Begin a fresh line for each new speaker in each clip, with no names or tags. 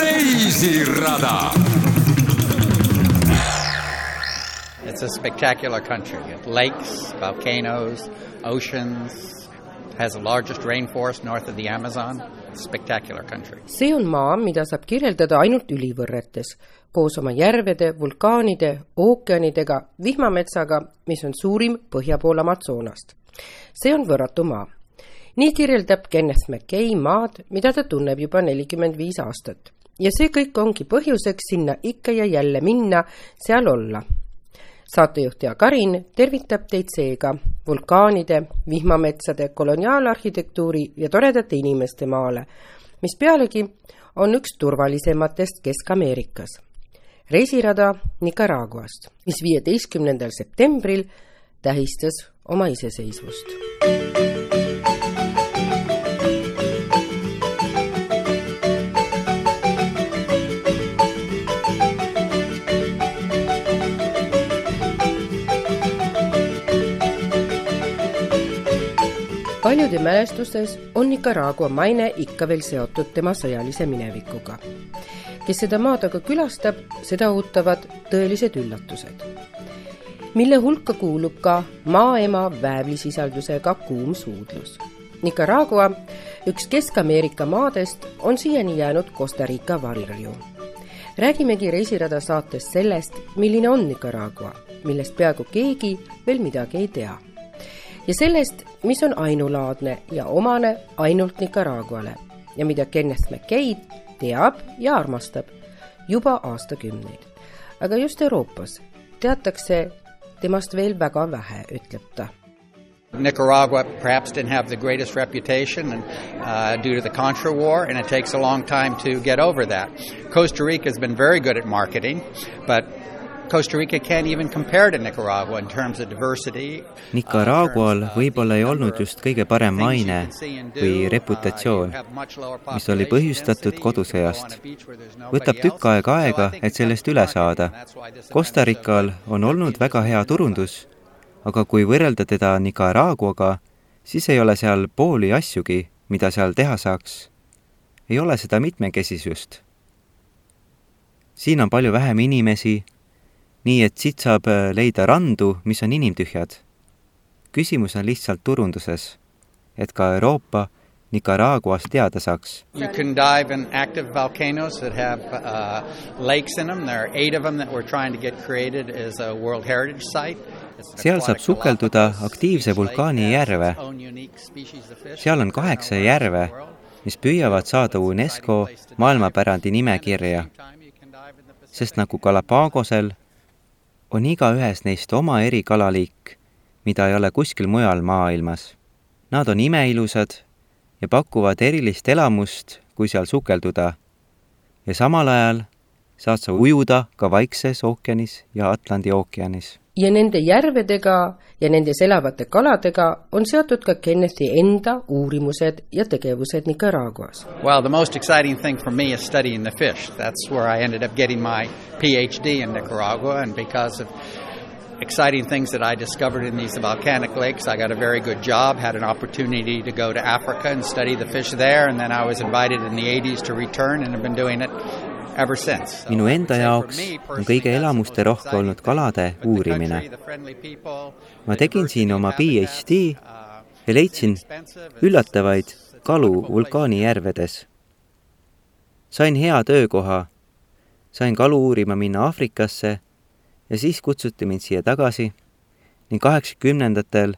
reisirada.
It's a spectacular country. Lakes, volcanoes, oceans, has the largest rainforest north of the Amazon. Spectacular country.
see on maa, mida saab kirjeldada ainult ülivõrretes, koos oma järvede, vulkaanide, ookeanidega, vihmametsaga, mis on suurim põhja pool Amazonast. see on võrratu maa. Nii kirjeldab Kenneth McKay maad, mida ta tunneb juba nelikümmend viis aastat. ja see kõik ongi põhjuseks sinna ikka ja jälle minna, seal olla saatejuht Jaak Karin tervitab teid seega vulkaanide, vihmametsade, koloniaalarhitektuuri ja toredate inimeste maale, mis pealegi on üks turvalisematest Kesk-Ameerikas. reisirada Nicaraguast, mis viieteistkümnendal septembril tähistas oma iseseisvust paljude mälestustes on Nicaragua maine ikka veel seotud tema sõjalise minevikuga. kes seda maad aga külastab, seda ootavad tõelised üllatused, mille hulka kuulub ka maaema väävlisisaldusega kuum suudlus. Nicaragua, üks Kesk-Ameerika maadest, on siiani jäänud Costa Rica varju. räägimegi Reisirada saates sellest, milline on Nicaragua, millest peaaegu keegi veel midagi ei tea ja sellest, mis on ainulaadne ja omane ainult Nicaraguale ja mida Kenneth McKay teab ja armastab juba aastakümneid. aga just Euroopas teatakse temast veel väga vähe, ütleb ta
Nicaragua perhaps didn't have the greatest reputation and, uh, due to the Contra War, and it takes a long time to get over that. Costa Rica has been very good at marketing, but
Nicaragual võib-olla ei olnud just kõige parem maine või reputatsioon, mis oli põhjustatud kodusõjast. võtab tükk aega aega, et sellest üle saada. Costa Rical on olnud väga hea turundus, aga kui võrrelda teda Nicaraguaga, siis ei ole seal pooli asjugi, mida seal teha saaks. ei ole seda mitmekesisust. siin on palju vähem inimesi nii et siit saab äh, leida randu, mis on inimtühjad. küsimus on lihtsalt turunduses, et ka Euroopa Nicaraguas teada saaks.
You can dive in active volcanoes that have uh, lakes in them. There are eight of them that we're trying to get created as a World Heritage Site.
seal saab sukelduda aktiivse vulkaani järve. seal on kaheksa järve, mis püüavad saada UNESCO maailmapärandi nimekirja. sest nagu Galapagosel on igaühes neist oma erikalaliik, mida ei ole kuskil mujal maailmas. Nad on imeilusad ja pakuvad erilist elamust, kui seal sukelduda. ja samal ajal saad sa ujuda ka Vaikses ookeanis ja Atlandi ookeanis.
Ja nende järvedega ja nendes elavate kaladega on seotud ka Kennethi enda uurimused ja tegevused Nicaraguas.
Well, the most exciting thing for me is studying the fish. That's where I ended up getting my PhD in Nicaragua and because of exciting things that I discovered in these volcanic lakes. I got a very good job, had an opportunity to go to Africa and study the fish there, and then I was invited in the 80s to return and have been doing it.
Minu enda jaoks on kõige elamusterohke olnud kalade uurimine. ma tegin siin oma PhD ja leidsin üllatavaid kalu vulkaanijärvedes. sain hea töökoha, sain kalu uurima minna Aafrikasse ja siis kutsuti mind siia tagasi ning kaheksakümnendatel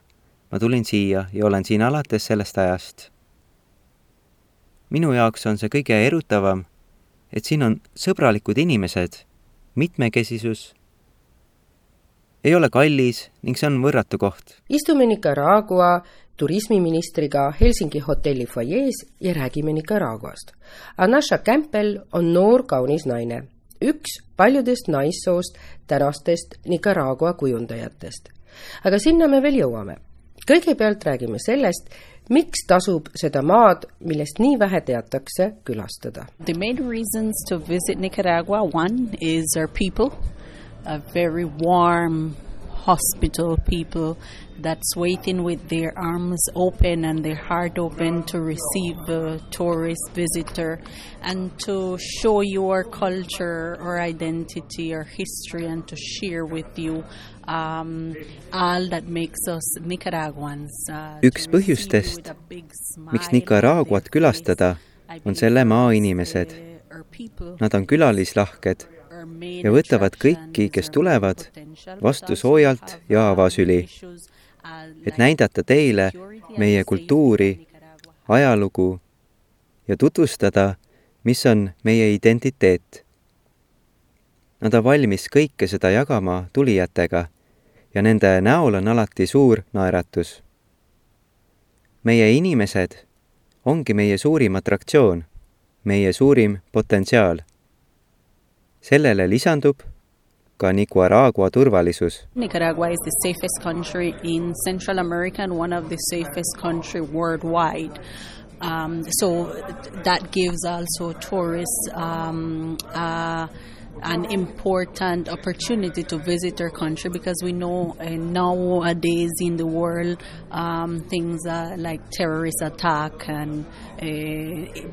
ma tulin siia ja olen siin alates sellest ajast. minu jaoks on see kõige erutavam, et siin on sõbralikud inimesed, mitmekesisus, ei ole kallis ning see on võrratu koht.
istume Nicaragua turismiministriga Helsingi hotelli fuajees ja räägime Nicaraguast. Anasha Campbell on noor kaunis naine üks paljudest naissoost tänastest Nicaragua kujundajatest. aga sinna me veel jõuame. kõigepealt räägime sellest, miks tasub seda maad, millest nii vähe teatakse, külastada.
The main reasons to visit Nicaragua, one is our people, a very warm, hospital people that's waiting with their arms open and their heart open to receive a tourist visitor and to show your culture or identity or history and to share with you um, all that makes us Nicaraguans. Uh,
üks põhjustest, miks Nicaraguat külastada, on selle maa inimesed. Nad on külalislahked ja võtavad kõiki, kes tulevad, vastu soojalt ja avasüli, et näidata teile meie kultuuri, ajalugu ja tutvustada, mis on meie identiteet. Nad on valmis kõike seda jagama tulijatega ja nende näol on alati suur naeratus. meie inimesed ongi meie suurim atraktsioon, meie suurim potentsiaal sellele lisandub ka Nicaragua turvalisus.
Nicaragua is the safest country in Central America and one of the safest country worldwide. Um, so that gives also tourists um, uh, an important opportunity to visit our country because we know uh, nowadays in the world um, things like terrorist attack and uh,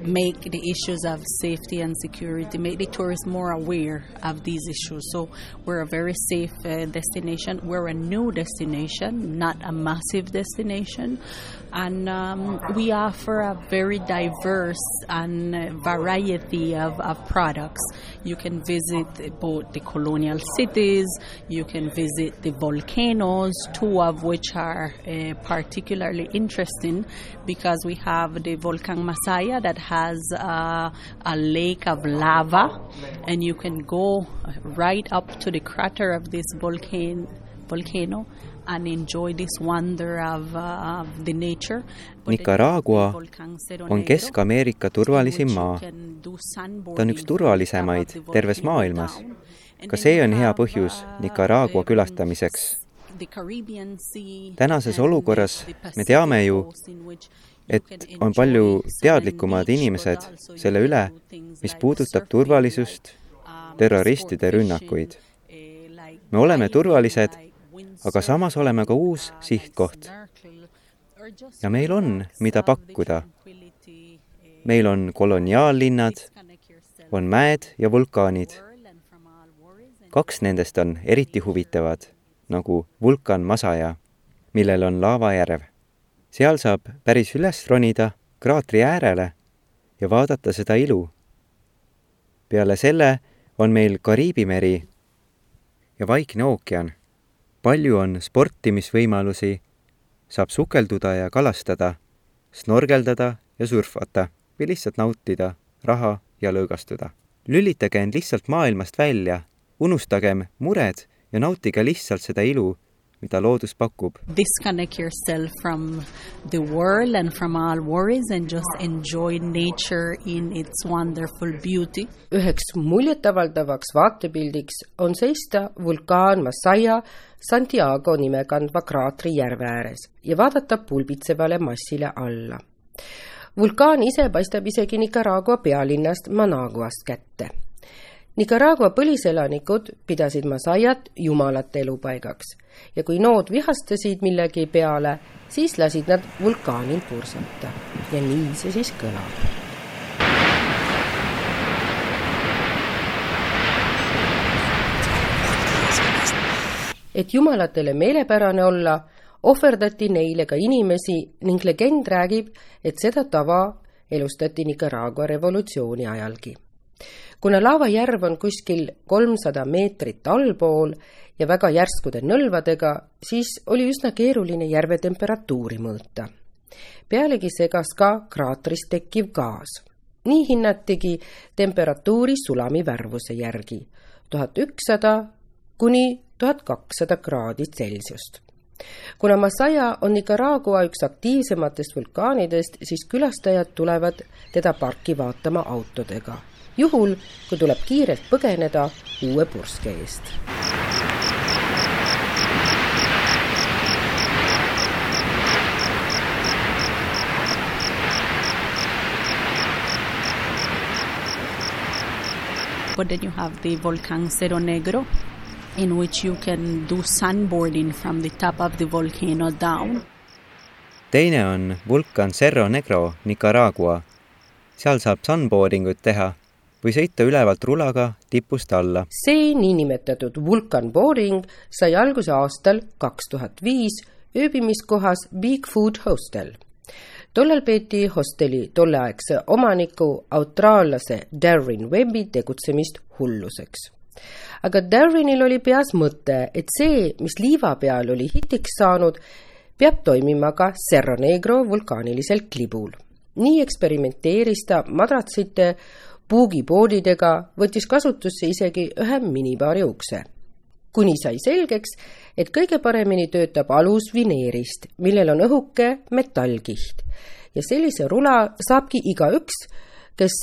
make the issues of safety and security make the tourists more aware of these issues. So we're a very safe uh, destination. We're a new destination, not a massive destination, and um, we offer a very diverse and variety of, of products. You can visit both the colonial cities, you can visit the volcanoes, two of which are uh, particularly interesting because we have the Volcan Masaya that has uh, a lake of lava, and you can go right up to the crater of this volcano. Volcano and enjoy this wonder of, uh, of the nature.
Nicaragua on Kesk-Ameerika turvalisim maa. ta on üks turvalisemaid terves maailmas. ka see on hea põhjus Nicaragua külastamiseks. tänases olukorras me teame ju, et on palju teadlikumad inimesed selle üle, mis puudutab turvalisust, terroristide rünnakuid. me oleme turvalised, aga samas oleme ka uus sihtkoht. ja meil on, mida pakkuda. meil on koloniaallinnad, on mäed ja vulkaanid. kaks nendest on eriti huvitavad, nagu vulkan Masaja, millel on laavajärv seal saab päris üles ronida kraatri äärele ja vaadata seda ilu. peale selle on meil Kariibi meri ja Vaikne ookean. Palju on sportimisvõimalusi, saab sukelduda ja kalastada, snorgeldada ja surfata või lihtsalt nautida raha ja lõõgastuda. lülitage end lihtsalt maailmast välja, unustagem mured ja nautige lihtsalt seda ilu mida loodus pakub.
Disconnect yourself from the world and from all worries and just enjoy nature in its wonderful beauty.
üheks muljetavaldavaks vaatepildiks on seista vulkaan Massaia Santiago nime kandva kraatri järve ääres ja vaadata pulbitsevale massile alla. vulkaan ise paistab isegi Nicaragua pealinnast Managuast kätte Nicaragua põliselanikud pidasid Masaiat jumalate elupaigaks. Ja kui nood vihastasid millegi peale, siis lasid nad vulkaanil pursata. Ja nii see siis kõlab. et jumalatele meelepärane olla, ohverdati neile ka inimesi ning legend räägib, et seda tava elustati Nicaragua revolutsiooni ajalgi kuna laavajärv on kuskil kolmsada meetrit allpool ja väga järskude nõlvadega, siis oli üsna keeruline järve temperatuuri mõõta. pealegi segas ka kraatris tekkiv gaas. nii hinnatigi temperatuuri sulami värvuse järgi tuhat ükssada kuni tuhat kakssada kraadi Celsiust kuna Masaya on Nicaragua üks aktiivsematest vulkaanidest, siis külastajad tulevad teda parki vaatama autodega juhul, kui tuleb kiirelt põgeneda uue purske eest.
But then you have the volcán Cerro Negro, in which you can do sandboarding from the top of the volcano down.
teine on vulkan Cerro Negro, Nicaragua. seal saab sunboarding ut teha või sõita ülevalt rulaga tipust alla.
see niinimetatud vulkanboarding sai alguse aastal kaks tuhat viis ööbimiskohas Bigfoot Hostel. tollal peeti hosteli tolleaegse omaniku austraallase Darren Webbi tegutsemist hulluseks aga Darwinil oli peas mõte, et see, mis liiva peal oli hitiks saanud, peab toimima ka Cerro Negro vulkaanilisel klibul. nii eksperimenteeris ta madratsite puugipoodidega, võttis kasutusse isegi ühe minibaari ukse. kuni sai selgeks, et kõige paremini töötab alus vineerist, millel on õhuke metallkiht ja sellise rula saabki igaüks, kes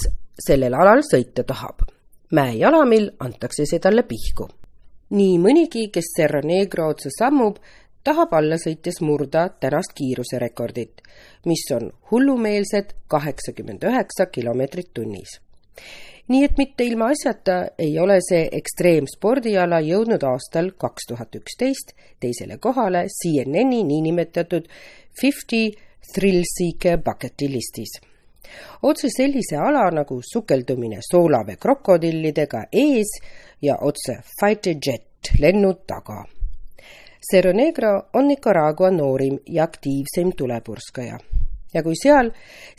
sellel alal sõita tahab mäejalamil antakse see talle pihku. nii mõnigi, kes Serra Negro otsa sammub, tahab alla sõites murda tänast kiiruserekordit, mis on hullumeelsed kaheksakümmend üheksa kilomeetrit tunnis. Nii et mitte ilmaasjata ei ole see ekstreemspordiala jõudnud aastal kaks tuhat üksteist teisele kohale CNN-i niinimetatud Fifty Thrill Seeker bucket'i listis otse sellise ala nagu sukeldumine soolavee krokodillidega ees ja otse fighter jet lennud taga. Cerro Negro on Nicaragua noorim ja aktiivseim tulepurskaja ja kui seal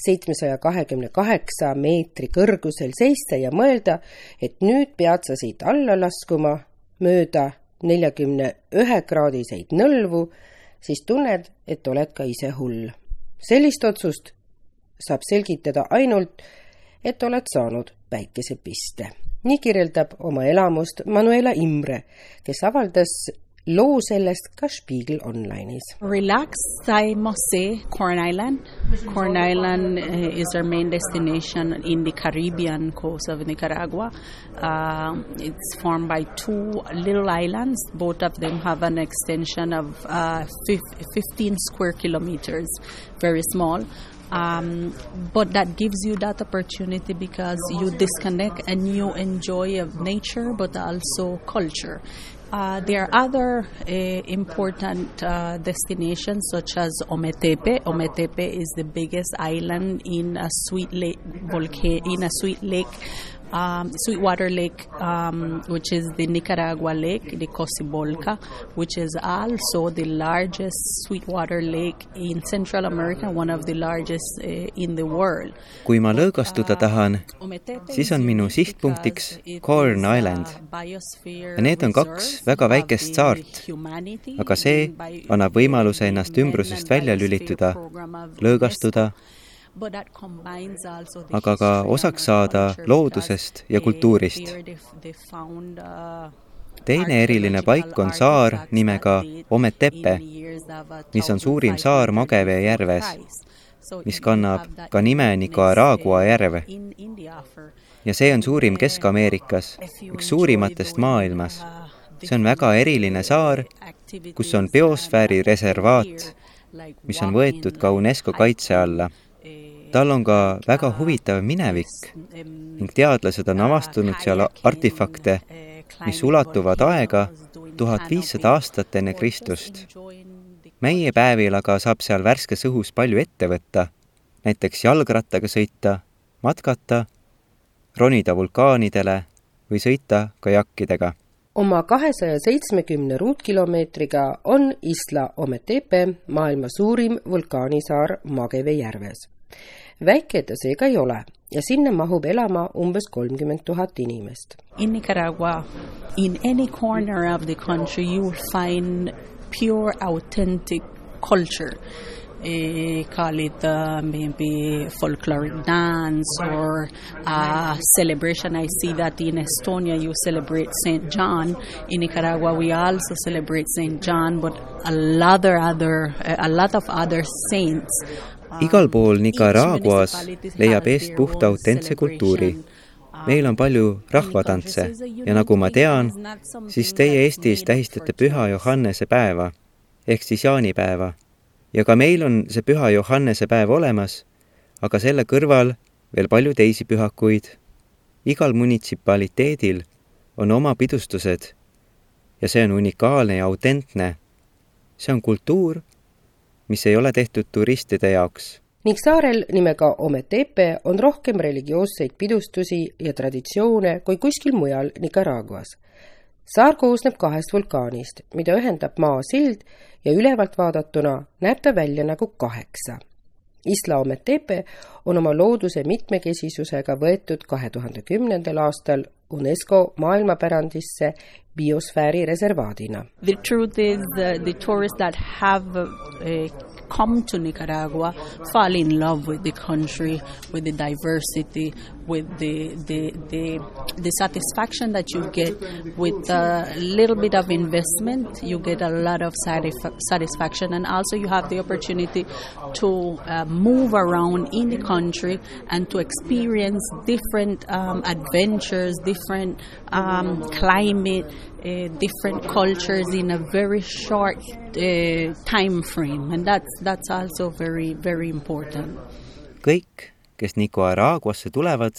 seitsmesaja kahekümne kaheksa meetri kõrgusel seista ja mõelda, et nüüd pead sa siit alla laskuma mööda neljakümne ühe kraadiseid nõlvu, siis tunned, et oled ka ise hull. sellist otsust saab selgitada ainult, et oled saanud päikesepiste. nii kirjeldab oma elamust Manuela Imre, kes avaldas loo sellest ka Spiegel Online'is.
Relaxed, I must say, Corn Island. Corn Island uh, is our main destination in the Caribbean coast of Nicaragua. Uh, it's formed by two little islands. Both of them have an extension of uh, 15 square kilometers, very small. Um, but that gives you that opportunity because you disconnect and you enjoy of nature but also culture. Uh, there are other uh, important uh, destinations such as Ometepe. Ometepe is the biggest island in a sweet lake volcano in a sweet lake um, Sweetwater Lake, um, which is the Nicaragua lake, the Cocibolca, which is also the largest sweetwater lake in Central America, one of the largest uh, in the world.
kui ma lõõgastuda tahan, siis on minu sihtpunktiks Corn Island. ja need on kaks väga väikest saart, aga see annab võimaluse ennast ümbrusest välja lülituda, lõõgastuda aga ka osaks saada loodusest ja kultuurist. teine eriline paik on saar nimega Ometepe, mis on suurim saar Magevee järves, mis kannab ka nime Nicaragua järv. ja see on suurim Kesk-Ameerikas, üks suurimatest maailmas. see on väga eriline saar, kus on biosfääri reservaat, mis on võetud ka UNESCO kaitse alla tal on ka väga huvitav minevik ning teadlased on avastanud seal artefakte, mis ulatuvad aega tuhat viissada aastat enne Kristust. meie päevil aga saab seal värskes õhus palju ette võtta, näiteks jalgrattaga sõita, matkata, ronida vulkaanidele või sõita kajakkidega
oma kahesaja seitsmekümne ruutkilomeetriga on Isla Ometepe maailma suurim vulkaanisaar Mageve järves väike ta seega ei ole ja sinna mahub elama umbes kolmkümmend tuhat inimest.
In Nicaragua, in any corner of the country you will find pure authentic culture. Uh, call it uh, maybe folkloric dance or uh, celebration. I see that in Estonia you celebrate Saint John. In Nicaragua we also celebrate Saint John, but a lot of other a lot of other saints
igal pool Nicaraguas leiab eest puhta autentse kultuuri. meil on palju rahvatantse ja nagu ma tean, siis teie Eestis tähistate Püha Johannese päeva ehk siis jaanipäeva. ja ka meil on see Püha Johannese päev olemas, aga selle kõrval veel palju teisi pühakuid. igal munitsipaliteedil on oma pidustused ja see on unikaalne ja autentne. see on kultuur, mis ei ole tehtud turistide jaoks.
ning saarel nimega Ometepe on rohkem religioosseid pidustusi ja traditsioone kui kuskil mujal Nicaraguas. saar koosneb kahest vulkaanist, mida ühendab maasild ja ülevalt vaadatuna näeb ta välja nagu kaheksa Isla Ometepe on oma looduse mitmekesisusega võetud kahe tuhande kümnendal aastal UNESCO maailmapärandisse biosfääri reservaadina.
The truth is the, the tourists that have uh, come to Nicaragua fall in love with the country, with the diversity, with the the the, the satisfaction that you get with a little bit of investment. You get a lot of satisf- satisfaction, and also you have the opportunity to uh, move around in the country and to experience different um, adventures, different um, climate uh, different cultures in a very short uh, time frame and that's that's also very very important.
kõik, kes Nicaraguasse tulevad,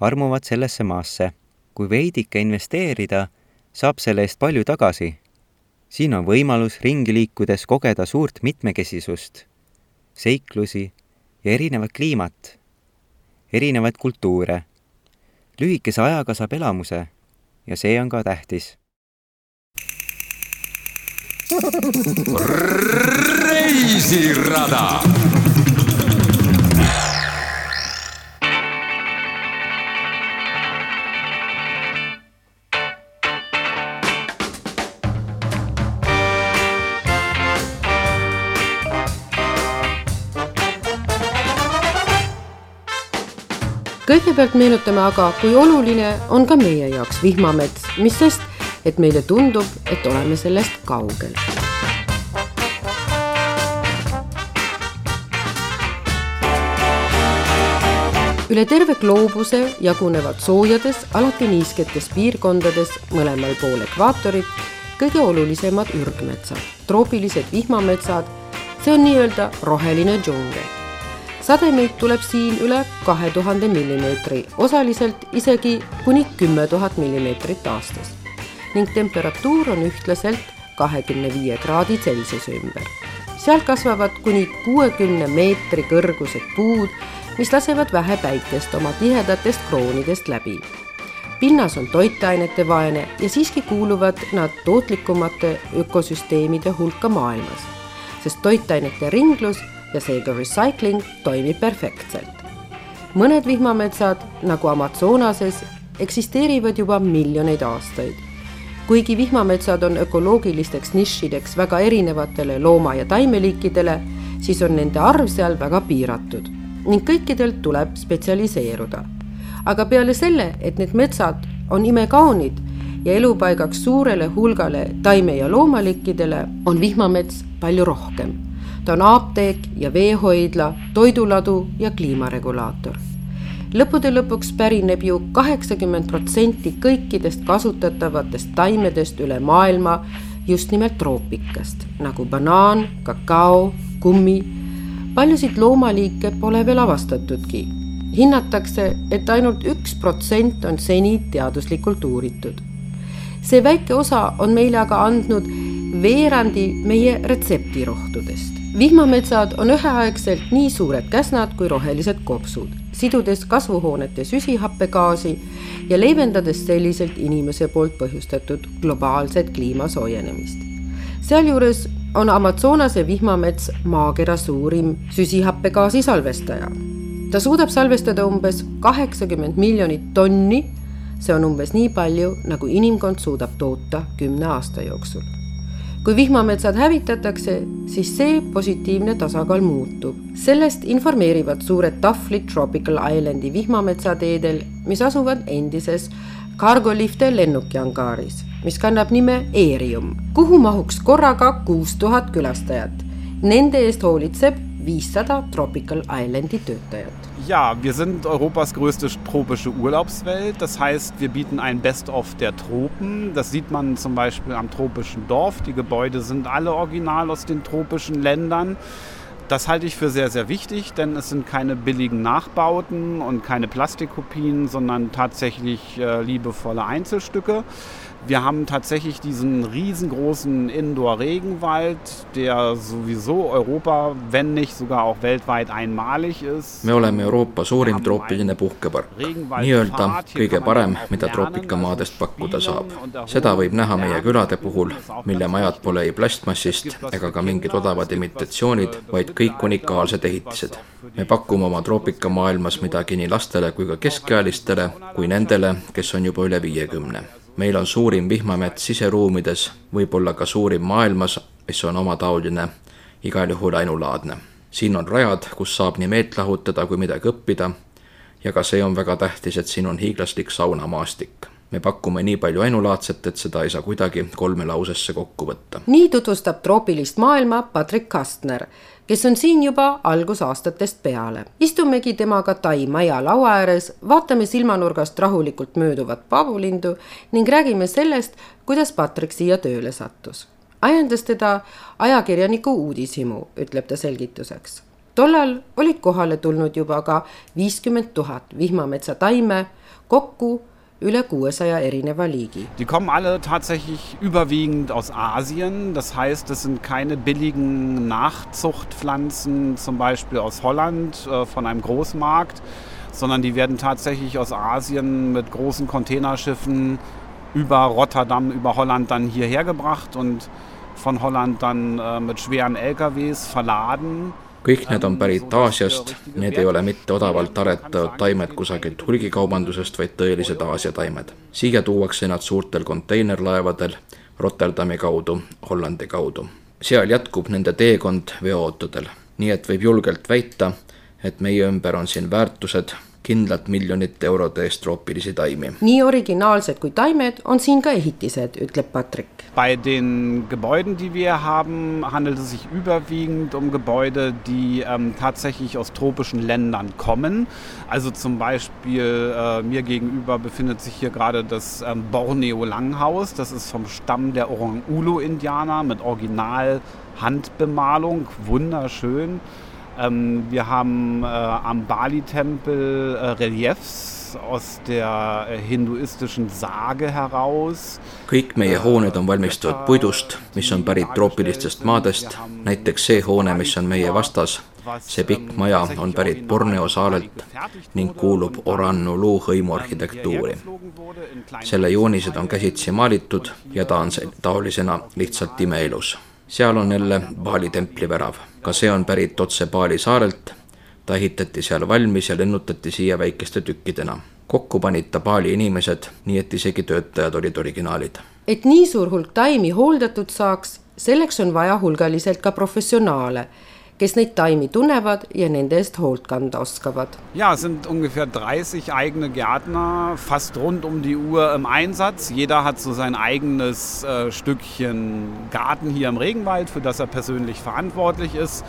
armuvad sellesse maasse. kui veidike investeerida, saab selle eest palju tagasi. siin on võimalus ringi liikudes kogeda suurt mitmekesisust, seiklusi ja erinevat kliimat, erinevaid kultuure. lühikese ajaga saab elamuse ja see on ka tähtis.
reisirada
kõigepealt meenutame aga, kui oluline on ka meie jaoks vihmamets, mis sest, et meile tundub, et oleme sellest kaugel. üle terve gloobuse jagunevad soojades, alati niisketes piirkondades mõlemal pool ekvaatorit kõige olulisemad ürgmetsad, troopilised vihmametsad, see on nii-öelda roheline džungel sademeid tuleb siin üle kahe tuhande millimeetri, osaliselt isegi kuni kümme tuhat millimeetrit aastas ning temperatuur on ühtlaselt kahekümne viie kraadi Celsiuse ümber. seal kasvavad kuni kuuekümne meetri kõrgused puud, mis lasevad vähe päikest oma tihedatest kroonidest läbi. pinnas on toitainete vaene ja siiski kuuluvad nad tootlikumate ökosüsteemide hulka maailmas, sest toitainete ringlus ja seega recycling toimib perfektselt. mõned vihmametsad, nagu Amazonases, eksisteerivad juba miljoneid aastaid. kuigi vihmametsad on ökoloogilisteks nišideks väga erinevatele looma- ja taimeliikidele, siis on nende arv seal väga piiratud ning kõikidel tuleb spetsialiseeruda. aga peale selle, et need metsad on imekaunid ja elupaigaks suurele hulgale taime- ja loomaliikidele, on vihmamets palju rohkem ta on apteek ja veehoidla, toiduladu ja kliimaregulaator. lõppude lõpuks pärineb ju kaheksakümmend protsenti kõikidest kasutatavatest taimedest üle maailma just nimelt troopikast, nagu banaan, kakao, kummi. paljusid loomaliike pole veel avastatudki. hinnatakse, et ainult üks protsent on seni teaduslikult uuritud. see väike osa on meile aga andnud veerandi meie retseptirohtudest vihmametsad on üheaegselt nii suured käsnad kui rohelised kopsud, sidudes kasvuhoonete süsihappegaasi ja leevendades selliselt inimese poolt põhjustatud globaalset kliima soojenemist. sealjuures on Amazonase vihmamets maakera suurim süsihappegaasi salvestaja. ta suudab salvestada umbes kaheksakümmend miljonit tonni, see on umbes nii palju, nagu inimkond suudab toota kümne aasta jooksul kui vihmametsad hävitatakse, siis see positiivne tasakaal muutub. sellest informeerivad suured tahvlid Tropical Islandi vihmametsateedel, mis asuvad endises Cargolifte lennukiangaaris, mis kannab nime Aerium, kuhu mahuks korraga kuus tuhat külastajat. Nende eest hoolitseb viissada Tropical Islandi töötajat
Ja, wir sind Europas größte tropische Urlaubswelt. Das heißt, wir bieten ein Best-of der Tropen. Das sieht man zum Beispiel am tropischen Dorf. Die Gebäude sind alle original aus den tropischen Ländern. Das halte ich für sehr, sehr wichtig, denn es sind keine billigen Nachbauten und keine Plastikkopien, sondern tatsächlich äh, liebevolle Einzelstücke. Wir haben tatsächlich diesen riesengroßen Indoor-Regenwald, der sowieso Europa, wenn nicht sogar auch weltweit einmalig ist.
me oleme Euroopa suurim troopiline puhkepark, nii-öelda kõige parem, mida troopikamaadest pakkuda saab. seda võib näha meie külade puhul, mille majad pole ei plastmassist ega ka mingid odavad imitatsioonid, vaid kõik unikaalsed ehitised. me pakume oma troopikamaailmas midagi nii lastele kui ka keskealistele, kui nendele, kes on juba üle viiekümne meil on suurim vihmamets siseruumides, võib-olla ka suurim maailmas, mis on omataoline, igal juhul ainulaadne. siin on rajad, kus saab nii meelt lahutada kui midagi õppida ja ka see on väga tähtis, et siin on hiiglaslik saunamaastik me pakume nii palju ainulaadset, et seda ei saa kuidagi kolme lausesse kokku võtta.
nii tutvustab troopilist maailma Patrick Kastner kes on siin juba algusaastatest peale. istumegi temaga Tai maja laua ääres, vaatame silmanurgast rahulikult mööduvat paavulindu ning räägime sellest, kuidas Patrick siia tööle sattus. ajendas teda ajakirjaniku uudishimu, ütleb ta selgituseks. tollal olid kohale tulnud juba ka viiskümmend tuhat vihmametsa taime, kokku üle 600 erineva Liigi.
Die kommen alle tatsächlich überwiegend aus Asien. Das heißt, es sind keine billigen Nachzuchtpflanzen, zum Beispiel aus Holland äh, von einem Großmarkt, sondern die werden tatsächlich aus Asien mit großen Containerschiffen über Rotterdam, über Holland dann hierher gebracht und von Holland dann äh, mit schweren LKWs verladen
kõik need on pärit Aasiast, need ei ole mitte odavalt aretavad taimed kusagilt hulgikaubandusest, vaid tõelised Aasia taimed. siia tuuakse nad suurtel konteinerlaevadel Rotterdami kaudu, Hollandi kaudu. seal jätkub nende teekond veoautodel, nii et võib julgelt väita, et meie ümber on siin väärtused kindlalt miljonite eurode eest troopilisi taimi.
nii originaalsed kui taimed on siin ka ehitised, ütleb Patrick.
Bei den Gebäuden, die wir haben, handelt es sich überwiegend um Gebäude, die ähm, tatsächlich aus tropischen Ländern kommen. Also zum Beispiel äh, mir gegenüber befindet sich hier gerade das ähm, Borneo Langhaus. Das ist vom Stamm der Orang-Ulu-Indianer mit Original-Handbemalung. Wunderschön. Ähm, wir haben äh, am Bali-Tempel äh, Reliefs aus der äh, hinduistischen Sage heraus.
kõik meie hooned on valmistatud puidust, mis on pärit troopilistest maadest, näiteks see hoone, mis on meie vastas, see pikk maja on pärit Borneo saarelt ning kuulub Oran-Ulu hõimuarhitektuuri. selle joonised on käsitsi maalitud ja ta on taolisena lihtsalt imeilus seal on jälle Bali templi värav, ka see on pärit otse Bali saarelt. ta ehitati seal valmis ja lennutati siia väikeste tükkidena. kokku panid ta Bali inimesed, nii et isegi töötajad olid originaalid.
et nii suur hulk taimi hooldatud saaks, selleks on vaja hulgaliselt ka professionaale kes neid taimi tunnevad ja nende eest hoolt kanda oskavad.
Ja, es sind ungefähr 30 eigene Gärtner, fast rund um die Uhr im Einsatz. Jeder hat so sein eigenes äh, Stückchen Garten hier im Regenwald, für das er persönlich verantwortlich ist.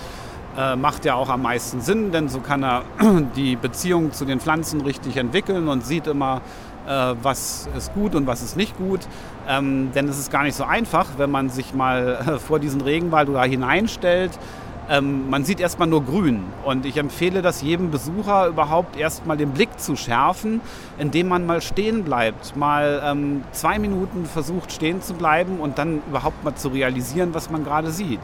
Äh, macht ja auch am meisten Sinn, denn so kann er die Beziehung zu den Pflanzen richtig entwickeln und sieht immer, äh, was ist gut und was ist nicht gut. Ähm, denn es ist gar nicht so einfach, wenn man sich mal äh, vor diesen Regenwald oder hineinstellt ähm, man sieht erstmal nur grün. Und ich empfehle das jedem Besucher überhaupt erstmal den Blick zu schärfen, indem man mal stehen bleibt, mal ähm, zwei Minuten versucht stehen zu bleiben und dann überhaupt mal zu realisieren, was man gerade sieht.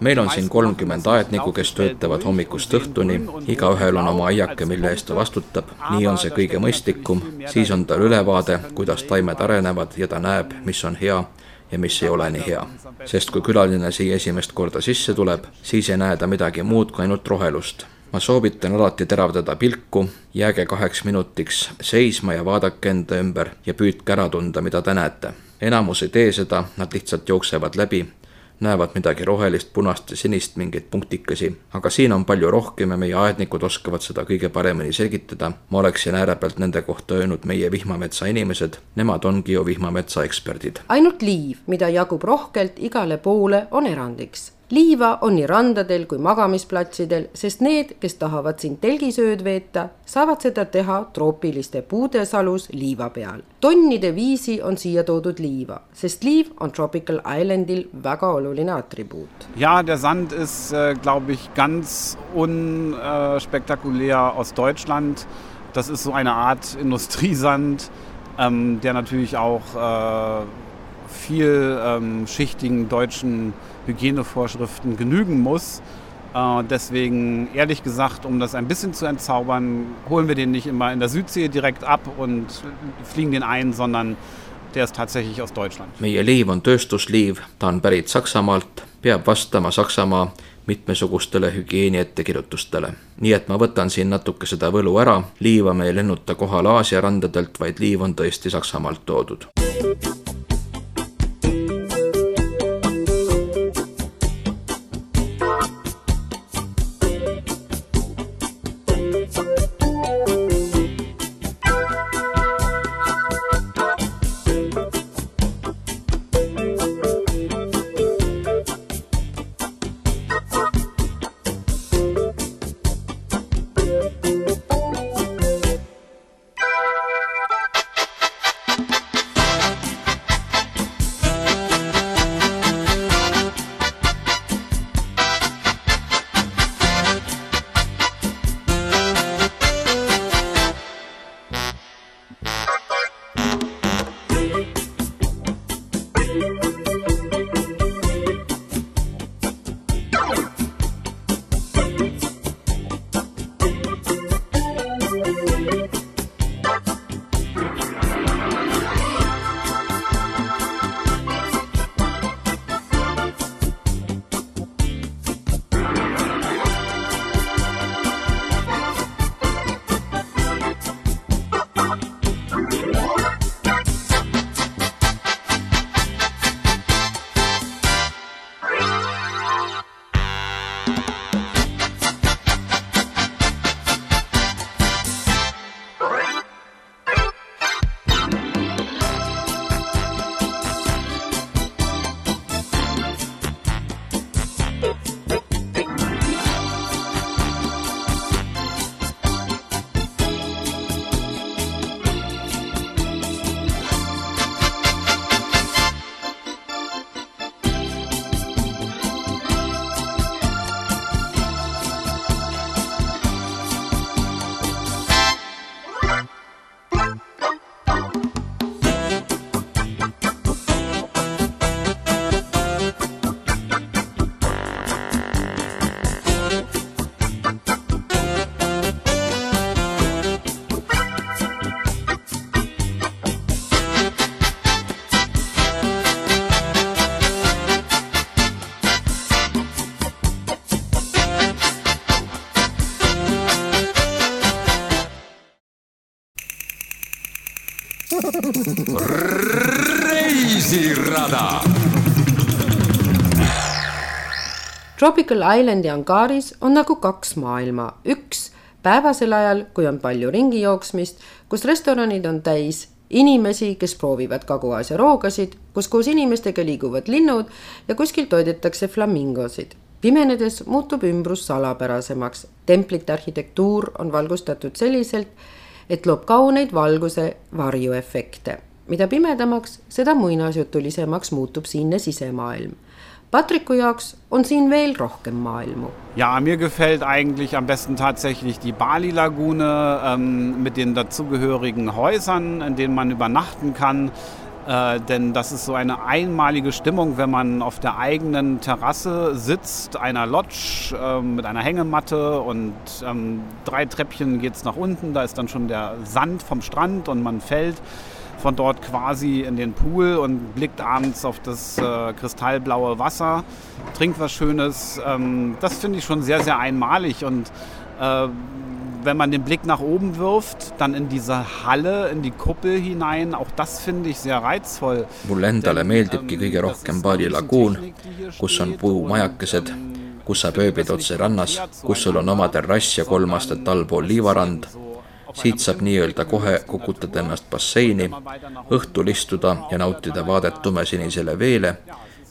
meil on siin kolmkümmend aednikku, kes töötavad hommikust õhtuni, igaühel on oma aiake, mille eest ta vastutab, nii on see kõige mõistlikum, siis on tal ülevaade, kuidas taimed arenevad ja ta näeb, mis on hea ja mis ei ole nii hea. sest kui külaline siia esimest korda sisse tuleb, siis ei näe ta midagi muud kui ainult rohelust. ma soovitan alati teravdada pilku, jääge kaheks minutiks seisma ja vaadake enda ümber ja püüdke ära tunda, mida te näete. enamus ei tee seda, nad lihtsalt jooksevad läbi näevad midagi rohelist, punast ja sinist, mingeid punktikesi, aga siin on palju rohkem ja meie aednikud oskavad seda kõige paremini selgitada. ma oleksin äärepealt nende kohta öelnud meie vihmametsa inimesed, nemad ongi ju vihmametsa eksperdid.
ainult liiv, mida jagub rohkelt igale poole, on erandiks liiva on nii randadel kui magamisplatsidel, sest need, kes tahavad siin telgisööd veeta, saavad seda teha troopiliste puude salus liiva peal. tonnide viisi on siia toodud liiva, sest liiv on Tropical Islandil väga oluline atribuut.
ja, der Sand ist äh, glaube ich ganz unspektakulär äh, aus Deutschland. Das ist so eine Art Industriesand, ähm, der natürlich auch äh, vielschichtigen ähm, deutschen Hygienevorschriften genügen muss. Äh, deswegen, ehrlich gesagt, um das ein bisschen zu entzaubern, holen wir den nicht immer in der Südsee direkt ab und fliegen den ein, sondern der ist tatsächlich aus Deutschland.
meie liiv on tööstusliiv, ta on pärit Saksamaalt, peab vastama Saksamaa mitmesugustele hügieeniettekirjutustele. nii et ma võtan siin natuke seda võlu ära, liiva me ei lennuta kohale Aasia randadelt, vaid liiv on tõesti Saksamaalt toodud.
Reisirada. Tropical Islandi Angaris on nagu kaks maailma, üks päevasel ajal, kui on palju ringi jooksmist, kus restoranid on täis inimesi, kes proovivad Kagu-Aasia roogasid, kus koos inimestega liiguvad linnud ja kuskil toidetakse flamingosid. pimenedes muutub ümbrus salapärasemaks, templite arhitektuur on valgustatud selliselt, et loob kauneid valguse varjuefekte. Mida pimedamaks, seda muinasjutulisemaks muutub siinne sisemaailm. Patriku jaoks on siin veel rohkem maailmu.
Ja, mir gefällt eigentlich am besten tatsächlich die Bali-Lagune ähm, mit den dazugehörigen Häusern, in denen man übernachten kann. Äh, denn das ist so eine einmalige Stimmung, wenn man auf der eigenen Terrasse sitzt, einer Lodge äh, mit einer Hängematte und ähm, drei Treppchen geht es nach unten. Da ist dann schon der Sand vom Strand und man fällt von dort quasi in den Pool und blickt abends auf das äh, kristallblaue Wasser, trinkt was Schönes. Ähm, das finde ich schon sehr, sehr einmalig und äh, wenn man den Blick nach oben wirft, dann in diese Halle, in die Kuppel hinein, auch das finde ich sehr reizvoll.
mulle endale meeldibki ähm, kõige rohkem Bali laguun, kus on puumajakesed, kus saab ööbida otse rannas, kus sul on oma terrass ja kolm astet allpool liivarand. Siit saab nii-öelda kohe kukutada ennast basseini, õhtul istuda ja nautida vaadet tumesinisele veele.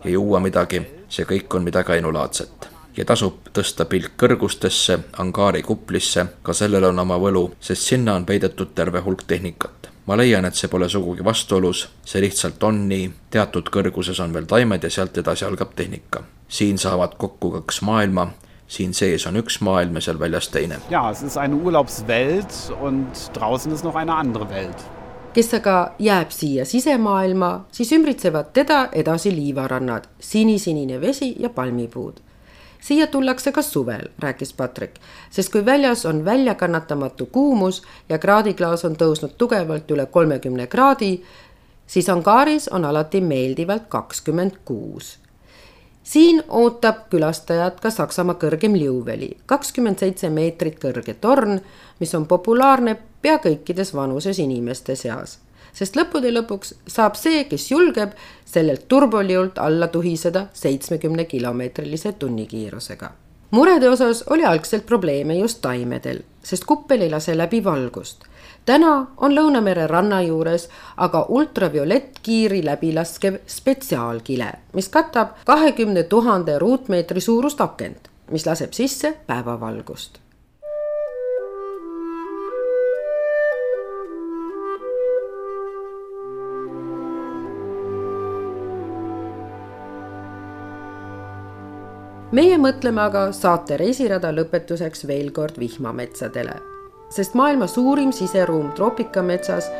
Ja juua midagi, see kõik on midagi ainulaadset. Ja tasub tõsta pilk kõrgustesse, angaari kuplisse, ka sellel on oma võlu, sest sinna on peidetud terve hulk tehnikat. ma leian, et see pole sugugi vastuolus, see lihtsalt on nii, teatud kõrguses on veel taimed ja sealt edasi algab tehnika. siin saavad kokku kaks maailma, siin sees on üks maailm ja seal väljas teine.
ja, es ist eine Urlaubswelt und draußen ist noch eine andere Welt
kes aga jääb siia sisemaailma, siis ümbritsevad teda edasi liivarannad, sinisinine vesi ja palmipuud siia tullakse ka suvel, rääkis Patrik, sest kui väljas on väljakannatamatu kuumus ja kraadiklaas on tõusnud tugevalt üle kolmekümne kraadi, siis Angaris on alati meeldivalt kakskümmend kuus. Siin ootab külastajat ka Saksamaa kõrgem liuveli, kakskümmend seitse meetrit kõrge torn, mis on populaarne pea kõikides vanuses inimeste seas sest lõppude lõpuks saab see, kes julgeb, sellelt turboliult alla tuhiseda seitsmekümne kilomeetrilise tunnikiirusega. murede osas oli algselt probleeme just taimedel, sest kuppel ei lase läbi valgust. Täna on Lõunamere ranna juures aga ultraviolettkiiri läbilaskev spetsiaalkile, mis katab kahekümne tuhande ruutmeetri suurust akent, mis laseb sisse päevavalgust. Meie mõtleme aga saate reisirada lõpetuseks veel kord vihmametsadele, sest maailma suurim siseruum troopikametsas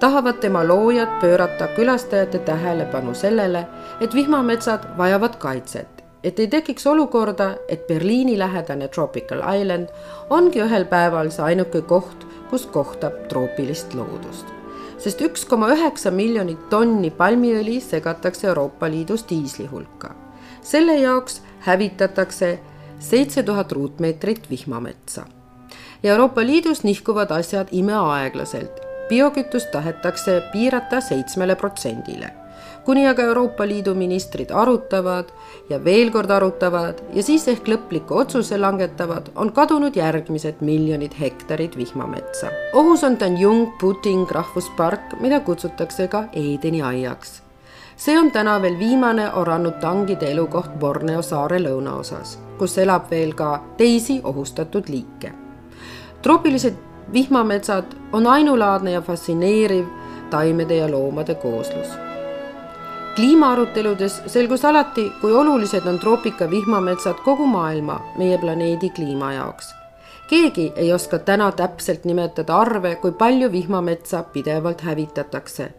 tahavad tema loojad pöörata külastajate tähelepanu sellele, et vihmametsad vajavad kaitset, et ei tekiks olukorda, et Berliini lähedane Tropical Island ongi ühel päeval see ainuke koht, kus kohtab troopilist loodust sest üks koma üheksa miljonit tonni palmiõli segatakse Euroopa Liidus diisli hulka. selle jaoks hävitatakse seitse tuhat ruutmeetrit vihmametsa. Ja Euroopa Liidus nihkuvad asjad imeaeglaselt. biokütust tahetakse piirata seitsmele protsendile kuni aga Euroopa Liidu ministrid arutavad ja veel kord arutavad ja siis ehk lõpliku otsuse langetavad, on kadunud järgmised miljonid hektarid vihmametsa. ohus on Tanjung Puting rahvuspark, mida kutsutakse ka Eedeni aiaks see on täna veel viimane orangutangide elukoht Borneo saare lõunaosas, kus elab veel ka teisi ohustatud liike. Troopilised vihmametsad on ainulaadne ja fascineeriv taimede ja loomade kooslus. kliimaaruteludes selgus alati, kui olulised on troopika vihmametsad kogu maailma, meie planeedi kliima jaoks keegi ei oska täna täpselt nimetada arve, kui palju vihmametsa pidevalt hävitatakse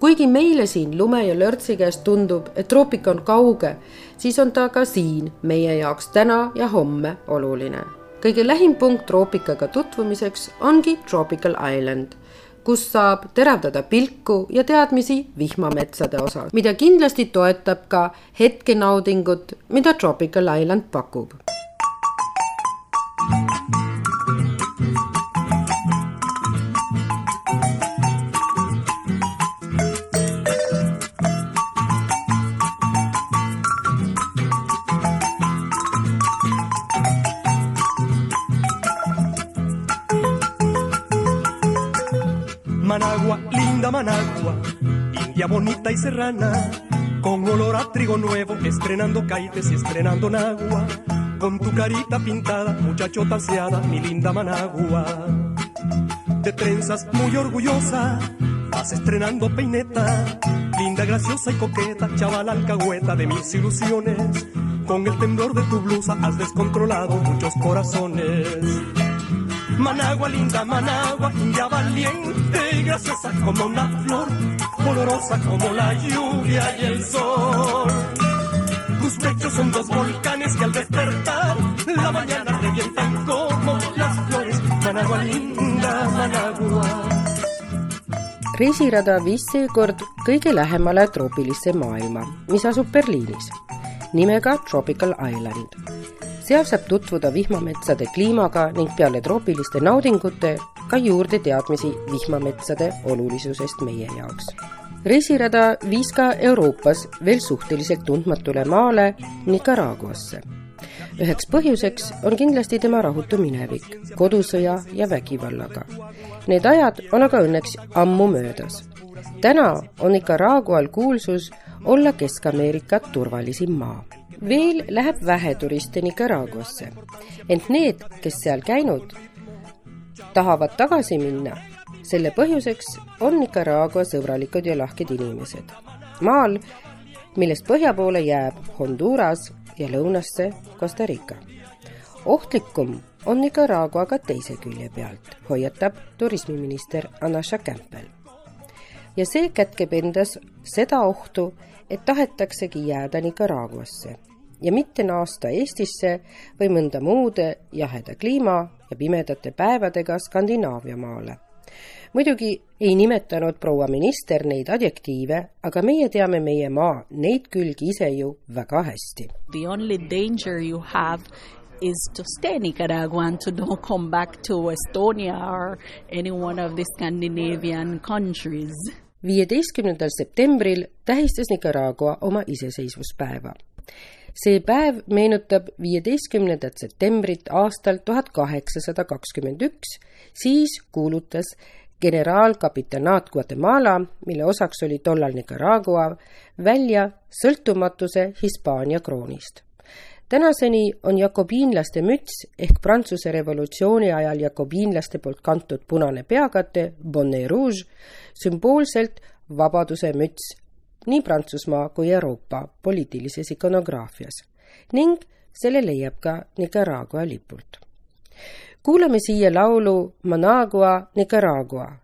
kuigi meile siin lume ja lörtsi käes tundub, et troopika on kauge, siis on ta ka siin meie jaoks täna ja homme oluline. Kõige lähim punkt troopikaga tutvumiseks ongi Tropical Island, kus saab teravdada pilku ja teadmisi vihmametsade osas, mida kindlasti toetab ka hetkenaudingut, mida Tropical Island pakub
India bonita y serrana, con olor a trigo nuevo, estrenando caites y estrenando nagua, con tu carita pintada, muchachota alceada, mi linda Managua. De trenzas muy orgullosa, vas estrenando peineta, linda, graciosa y coqueta, chaval alcahueta de mis ilusiones. Con el temblor de tu blusa has descontrolado muchos corazones. Managua linda, Managua, ya valiente y graciosa como una flor, olorosa como la lluvia y el sol. Tus pechos son dos volcanes que al despertar la mañana revientan como las flores. Managua linda, Managua.
reisirada viis seekord kõige lähemale troopilisse maailma, mis asub Berliinis nimega Tropical Island seal saab tutvuda vihmametsade kliimaga ning peale troopiliste naudingute ka juurde teadmisi vihmametsade olulisusest meie jaoks. reisirada viis ka Euroopas veel suhteliselt tundmatule maale Nicaraguasse. üheks põhjuseks on kindlasti tema rahutu minevik kodusõja ja vägivallaga. Need ajad on aga õnneks ammu möödas. täna on Nicaragual kuulsus olla Kesk-Ameerika turvalisim maa veel läheb vähe turiste Nicaraguasse, ent need, kes seal käinud, tahavad tagasi minna. selle põhjuseks on Nicaragua sõbralikud ja lahked inimesed. maal, millest põhja poole jääb Honduras ja lõunasse Costa Rica. ohtlikum on Nicaragua ka teise külje pealt, hoiatab turismiminister Anasha Campbell. ja see kätkeb endas seda ohtu, et tahetaksegi jääda Nicaraguasse ja mitte naasta Eestisse või mõnda muude jaheda kliima ja pimedate päevadega Skandinaavia maale muidugi ei nimetanud proua minister neid adjektiive, aga meie teame meie maa neid külgi ise ju väga hästi.
The only danger you have is to stay Nicaragua and to don't come back to Estonia or any one of the Scandinavian countries.
viieteistkümnendal septembril tähistas Nicaragua oma iseseisvuspäeva. See päev meenutab viieteistkümnendat septembrit aastal tuhat kaheksasada kakskümmend üks, siis kuulutas generaalkapitanaat Guatemala, mille osaks oli tollal Nicaragua, välja sõltumatuse Hispaania kroonist. tänaseni on jakobiinlaste müts ehk Prantsuse revolutsiooni ajal jakobiinlaste poolt kantud punane peakate, bonnet rouge, sümboolselt vabaduse müts nii Prantsusmaa kui Euroopa poliitilises ikonograafias ning selle leiab ka Nicaragua lipult kuulame siia laulu Managua Nicaragua.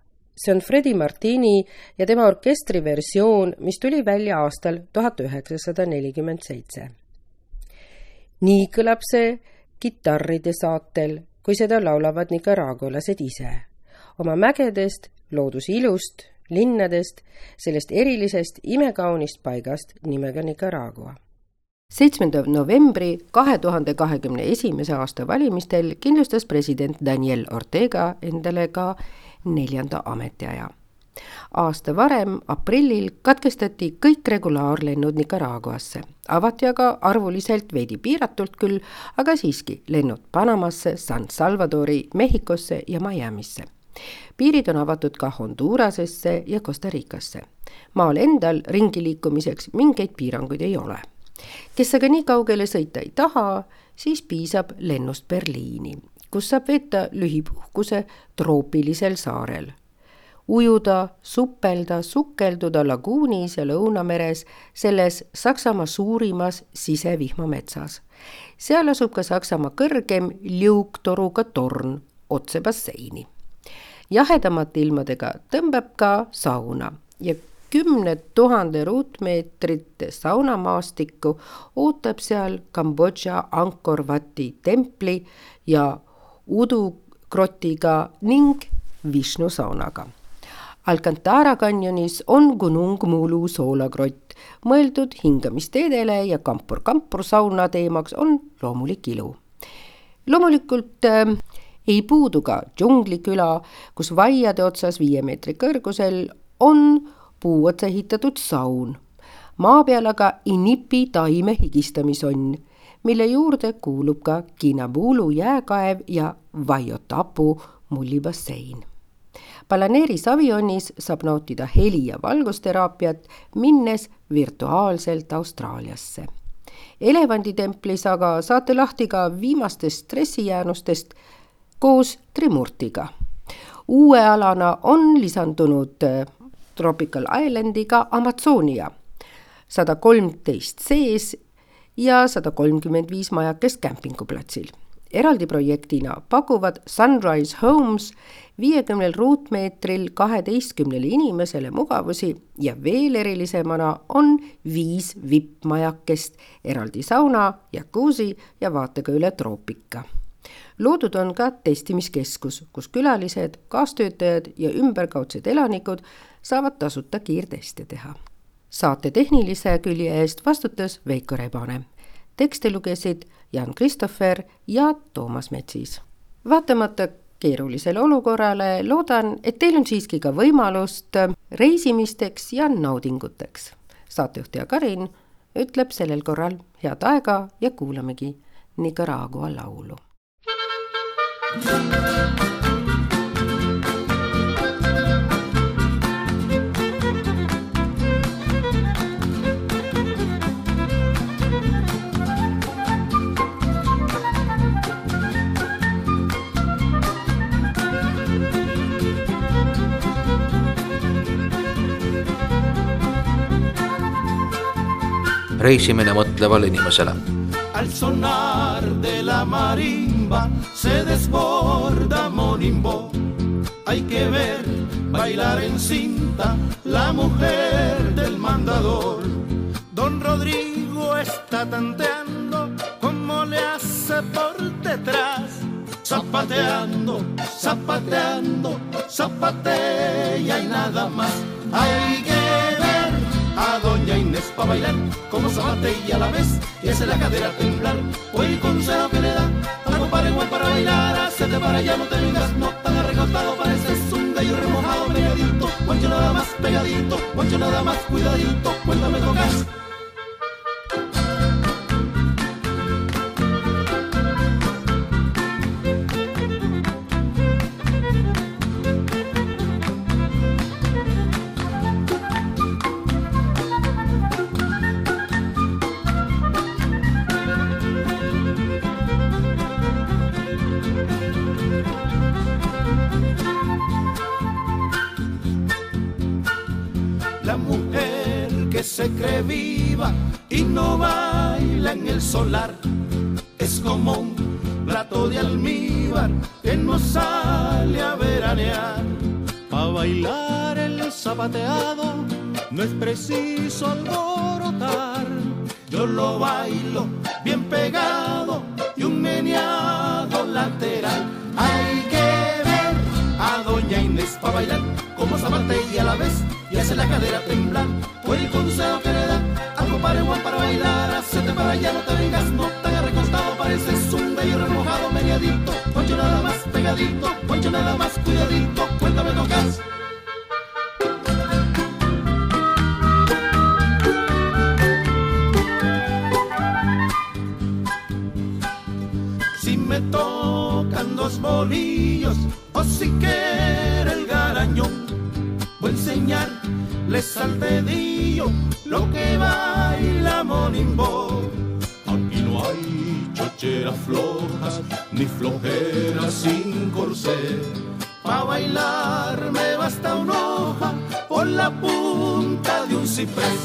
see on Freddie Martini ja tema orkestri versioon, mis tuli välja aastal tuhat üheksasada nelikümmend seitse. nii kõlab see kitarride saatel, kui seda laulavad nicaragualased ise. oma mägedest, looduse ilust, linnadest, sellest erilisest imekaunist paigast nimega Nicaragua. Seitsmenda novembri kahe tuhande kahekümne esimese aasta valimistel kindlustas president Daniel Ortega endale ka neljanda ametiaja. aasta varem, aprillil, katkestati kõik regulaarlennud Nicaraguasse, avati aga arvuliselt veidi piiratult küll, aga siiski lennud Panamasse, San Salvadori, Mehhikosse ja Miamisse piirid on avatud ka Hondurasesse ja Costa Ricasse. maal endal ringi liikumiseks mingeid piiranguid ei ole kes aga nii kaugele sõita ei taha, siis piisab lennust Berliini, kus saab veeta lühipuhkuse troopilisel saarel. ujuda, supelda, sukelduda laguunis ja Lõunameres selles Saksamaa suurimas sisevihmametsas. seal asub ka Saksamaa kõrgem liugtoruga torn otse basseini. Jahedamate ilmadega tõmbab ka sauna ja kümned tuhande ruutmeetrit saunamaastikku ootab seal Kambodža Angkor Vati templi ja udukrotiga ning Vishnu saunaga. Alcantara kanjonis on Gunung Mulu soolakrott, mõeldud hingamisteedele ja kampur-kampur sauna teemaks on loomulik ilu. loomulikult äh, ei puudu ka džungliküla, kus vaiade otsas viie meetri kõrgusel on puu otsa ehitatud saun. maa peal aga Inipi taime higistamisonn, mille juurde kuulub ka Kinabulu jääkaev ja Vaiotapu mullibassein. Balaneeri savionnis saab nautida heli- ja valgusteraapiat, minnes virtuaalselt Austraaliasse. elevanditemplis aga saate lahti ka viimastest stressijäänustest koos Trimurtiga. uue alana on lisandunud Tropical Islandiga Amazonia, sada kolmteist sees ja sada kolmkümmend viis majakest kämpinguplatsil. eraldi projektina pakuvad Sunrise Homes viiekümnel ruutmeetril kaheteistkümnele inimesele mugavusi ja veel erilisemana on viis vippmajakest, eraldi sauna, jakuusi ja vaatega üle troopika loodud on ka testimiskeskus, kus külalised, kaastöötajad ja ümberkaudsed elanikud saavad tasuta kiirteste teha. saate tehnilise külje eest vastutas Veiko Rebane. tekste lugesid Jan Christopher ja Toomas Metsis. vaatamata keerulisele olukorrale loodan, et teil on siiski ka võimalust reisimisteks ja naudinguteks. saatejuht ja Karin ütleb sellel korral head aega ja kuulamegi Nicaragua laulu.
Reisimine mõtlevale inimesele.
Al sonar de la marimba se desborda monimbo. Hay que ver bailar en cinta la mujer del mandador. Don Rodrigo está tanteando como le hace por detrás. Zapateando, zapateando, zapatea y nada más. Hay que ver a doña Inés para bailar como zapatea a la vez y hace la cadera temblar. O el consejo que le da compadre igual para bailar, hacete para allá, no te vengas, no tan arreglado, pareces un gallo remojado, pegadito, guancho nada más pegadito, guancho nada más cuidadito, cuéntame tocas. Se cree viva y no baila en el solar es como un plato de almíbar que no sale a veranear. Pa' bailar el zapateado no es preciso alborotar. Yo lo bailo bien pegado y un meneado lateral. Hay que ver a doña Inés pa' bailar como zapatea a la vez y hace la cadera temblar. El que le da al compadre Juan para bailar, hacete para allá, no te vengas, no te hagas recostado, pareces un bello remojado, mediadito, poncho nada más pegadito, poncho nada más cuidadito, cuéntame tocas. Si me tocan dos bolillos o si quiere el garañón, voy a enseñarles al lo que baila Monimbo. Aquí no hay chocheras flojas ni flojeras sin corsé. Pa' bailar me basta una hoja por la punta de un ciprés.